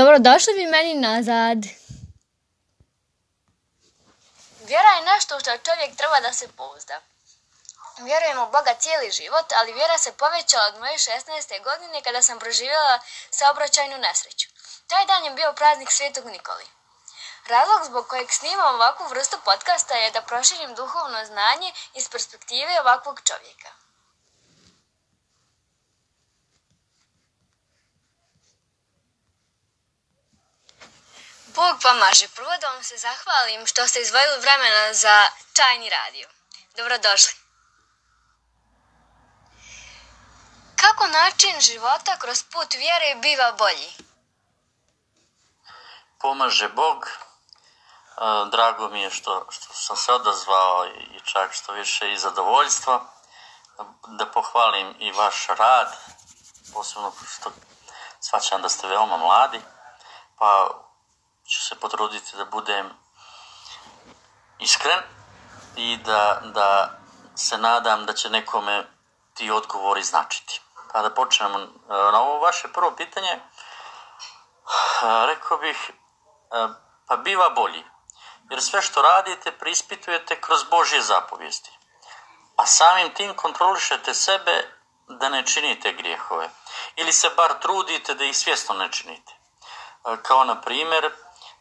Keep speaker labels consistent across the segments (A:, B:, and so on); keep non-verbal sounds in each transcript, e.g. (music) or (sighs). A: Dobrodošli vi meni nazad.
B: Vjera je nešto što čovjek treba da se pouzda. Vjerujem u Boga cijeli život, ali vjera se povećala od moje 16. godine kada sam proživjela saobraćajnu nesreću. Taj dan je bio praznik Svetog Nikoli. Razlog zbog kojeg snimam ovakvu vrstu podcasta je da proširim duhovno znanje iz perspektive ovakvog čovjeka.
C: Bog pomaže. Prvo da vam se zahvalim što ste izvojili vremena za čajni radio. Dobrodošli.
D: Kako način života kroz put vjere biva bolji?
E: Pomaže Bog. E, drago mi je što, što sam se odazvao i čak što više i zadovoljstva. Da pohvalim i vaš rad, posebno što svačam da ste veoma mladi. Pa ću se potruditi da budem iskren i da, da se nadam da će nekome ti odgovori značiti. Pa da počnemo e, na ovo vaše prvo pitanje, (sighs) rekao bih, e, pa biva bolji. Jer sve što radite prispitujete kroz Božje zapovijesti. A samim tim kontrolišete sebe da ne činite grijehove. Ili se bar trudite da ih svjesno ne činite. E, kao na primjer,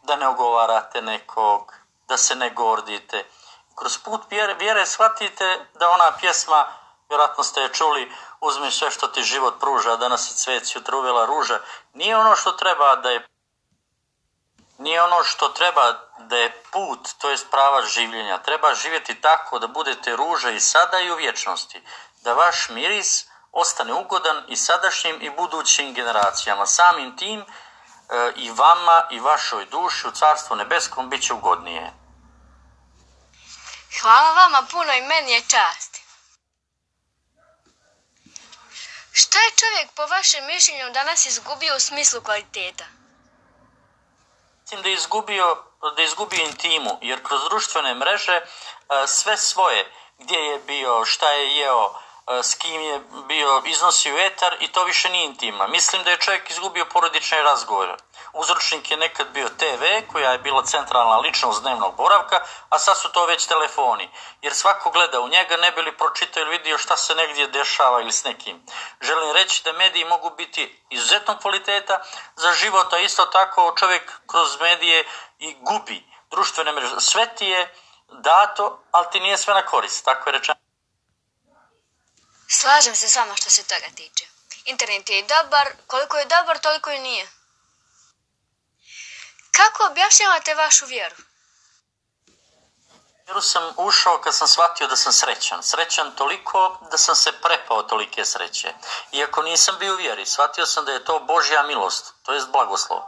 E: da ne ogovarate nekog, da se ne gordite. Kroz put vjere shvatite da ona pjesma, vjerojatno ste je čuli, uzmi sve što ti život pruža, danas je cvec jutro ruža, nije ono što treba da je nije ono što treba da je put, to je prava življenja. Treba živjeti tako da budete ruža i sada i u vječnosti. Da vaš miris ostane ugodan i sadašnjim i budućim generacijama. Samim tim E, i vama i vašoj duši u carstvu nebeskom bit će ugodnije.
D: Hvala vama puno i meni je čast. Šta je čovjek po vašem mišljenju danas izgubio u smislu kvaliteta?
E: Mislim da je izgubio, da je izgubio intimu, jer kroz društvene mreže e, sve svoje, gdje je bio, šta je jeo, E, s kim je bio iznosi vetar i to više nije intima. Mislim da je čovjek izgubio porodične razgovore. Uzročnik je nekad bio TV, koja je bila centralna ličnost dnevnog boravka, a sad su to već telefoni. Jer svako gleda u njega, ne bi li pročitao ili vidio šta se negdje dešava ili s nekim. Želim reći da mediji mogu biti izuzetnog kvaliteta za život, a isto tako čovjek kroz medije i gubi društvene mreže. Sve ti je dato, ali ti nije sve na korist, tako je rečeno.
D: Slažem se s vama što se toga tiče. Internet je i dobar, koliko je dobar, toliko i nije. Kako objašnjavate vašu vjeru?
E: Vjeru sam ušao kad sam shvatio da sam srećan. Srećan toliko da sam se prepao tolike sreće. Iako nisam bio u vjeri, shvatio sam da je to Božja milost, to jest blagoslov.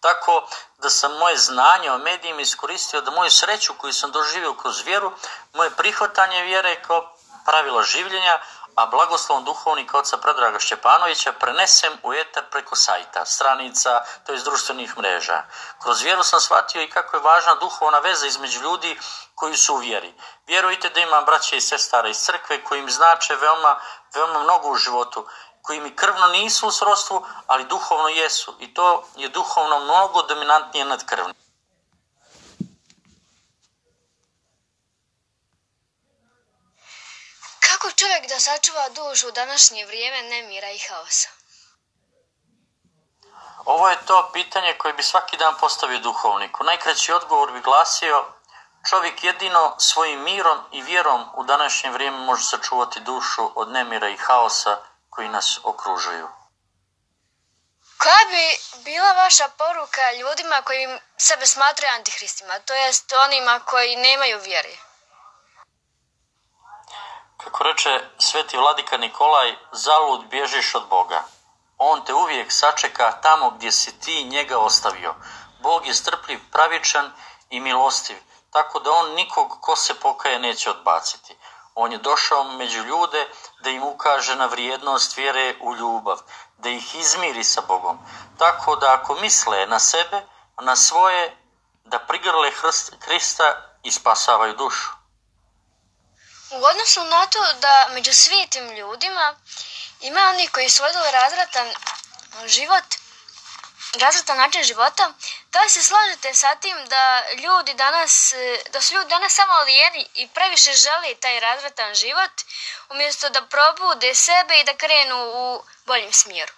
E: Tako da sam moje znanje o medijima iskoristio da moju sreću koju sam doživio kroz vjeru, moje prihvatanje vjere kao pravila življenja, a blagoslovom duhovnika oca Predraga Šćepanovića prenesem u eter preko sajta, stranica, to je društvenih mreža. Kroz vjeru sam shvatio i kako je važna duhovna veza između ljudi koji su u vjeri. Vjerujte da imam braće i sestara iz crkve koji im znače veoma, veoma mnogo u životu, koji mi krvno nisu u srodstvu, ali duhovno jesu i to je duhovno mnogo dominantnije nad krvnim.
D: da sačuva dušu u današnje vrijeme nemira i haosa?
E: Ovo je to pitanje koje bi svaki dan postavio duhovniku. Najkraći odgovor bi glasio čovjek jedino svojim mirom i vjerom u današnje vrijeme može sačuvati dušu od nemira i haosa koji nas okružuju.
D: Koja bi bila vaša poruka ljudima koji sebe smatraju antihristima, to jest onima koji nemaju vjeri?
E: Kako reče sveti vladika Nikolaj, zalud bježiš od Boga. On te uvijek sačeka tamo gdje si ti njega ostavio. Bog je strpljiv, pravičan i milostiv, tako da on nikog ko se pokaje neće odbaciti. On je došao među ljude da im ukaže na vrijednost vjere u ljubav, da ih izmiri sa Bogom. Tako da ako misle na sebe, na svoje, da prigrle Krista i spasavaju dušu.
D: U odnosu na to da među svijetim ljudima ima oni koji su vodili razvratan život, razvratan način života, da se slažete sa tim da ljudi danas, da su ljudi danas samo lijeni i previše žele taj razvratan život, umjesto da probude sebe i da krenu u boljem smjeru?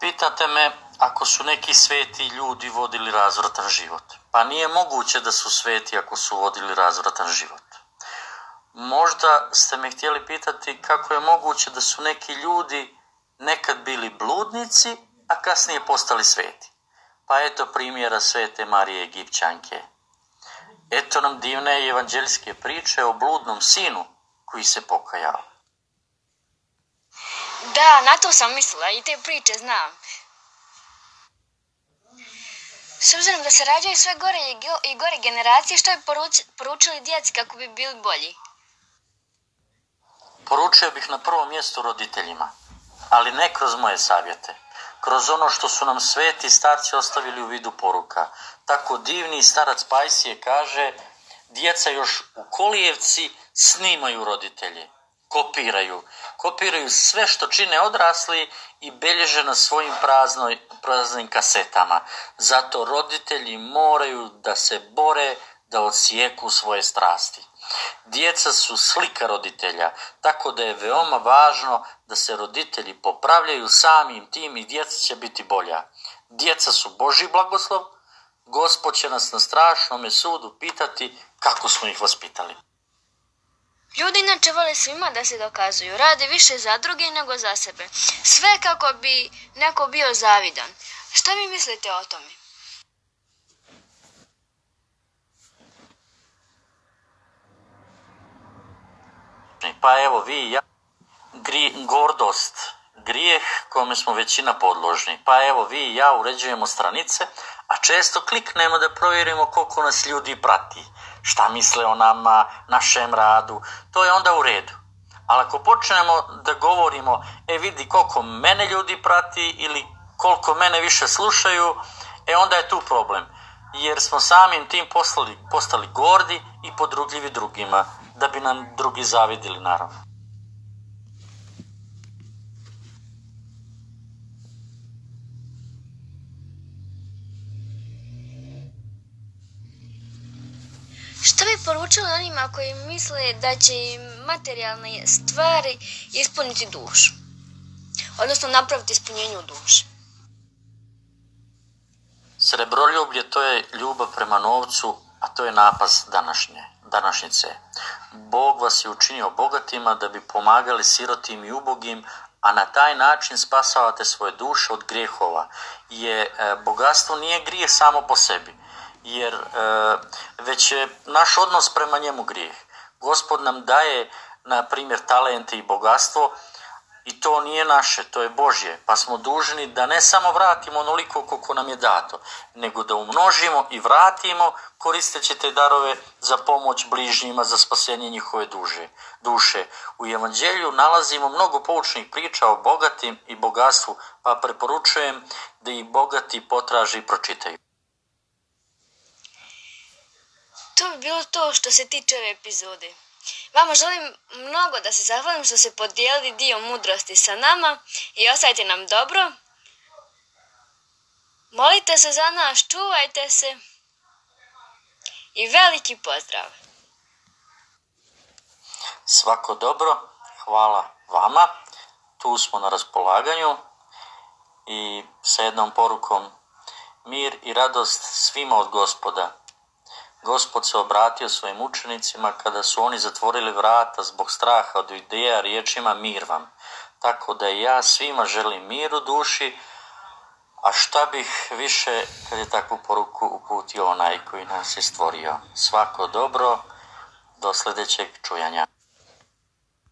E: Pitate me ako su neki sveti ljudi vodili razvratan život. Pa nije moguće da su sveti ako su vodili razvratan život. Možda ste me htjeli pitati kako je moguće da su neki ljudi nekad bili bludnici, a kasnije postali sveti. Pa eto primjera svete Marije Egipćanke. Eto nam divne evanđeljske priče o bludnom sinu koji se pokajao.
D: Da, na to sam mislila i te priče znam. S obzirom da se rađaju sve gore i gore generacije, što je poručili djeci kako bi bili bolji?
E: Poručio bih na prvom mjestu roditeljima, ali ne kroz moje savjete, kroz ono što su nam sveti starci ostavili u vidu poruka. Tako divni starac Pajsije kaže, djeca još u kolijevci snimaju roditelje, kopiraju. Kopiraju sve što čine odrasli i belježe na svojim praznoj, praznim kasetama. Zato roditelji moraju da se bore da odsijeku svoje strasti. Djeca su slika roditelja, tako da je veoma važno da se roditelji popravljaju samim tim i djeca će biti bolja. Djeca su Boži blagoslov, Gospod će nas na strašnome sudu pitati kako smo ih vaspitali.
D: Ljudi inače vole svima da se dokazuju, rade više za druge nego za sebe. Sve kako bi neko bio zavidan. Što vi mislite o tome?
E: pa evo vi i ja, Gri, gordost, grijeh kome smo većina podložni. Pa evo vi i ja uređujemo stranice, a često kliknemo da provjerimo koliko nas ljudi prati, šta misle o nama, našem radu, to je onda u redu. Ali ako počnemo da govorimo, e vidi koliko mene ljudi prati ili koliko mene više slušaju, e onda je tu problem jer smo samim tim postali, postali gordi i podrugljivi drugima, da bi nam drugi zavidili naravno.
D: Što bi poručili onima koji misle da će im materijalne stvari ispuniti dušu? Odnosno napraviti ispunjenju duše?
E: Srebroljublje to je ljubav prema novcu, a to je napas današnje, današnjice. Bog vas je učinio bogatima da bi pomagali sirotim i ubogim, a na taj način spasavate svoje duše od grijehova. Je, e, bogatstvo nije grije samo po sebi, jer e, već je naš odnos prema njemu grijeh. Gospod nam daje, na primjer, talente i bogatstvo, i to nije naše, to je Božje, pa smo dužni da ne samo vratimo onoliko koliko nam je dato, nego da umnožimo i vratimo koristeći te darove za pomoć bližnjima, za spasenje njihove duže, duše. U evanđelju nalazimo mnogo poučnih priča o bogatim i bogatstvu, pa preporučujem da i bogati potraži i pročitaju.
D: To bi bilo to što se tiče epizode. Vama želim mnogo da se zahvalim što se podijelili dio mudrosti sa nama i ostajte nam dobro. Molite se za nas, čuvajte se i veliki pozdrav.
E: Svako dobro, hvala vama. Tu smo na raspolaganju i sa jednom porukom mir i radost svima od gospoda. Gospod se obratio svojim učenicima kada su oni zatvorili vrata zbog straha od ideja riječima mir vam. Tako da ja svima želim mir u duši, a šta bih više kad je takvu poruku uputio onaj koji nas je stvorio. Svako dobro, do sljedećeg čujanja.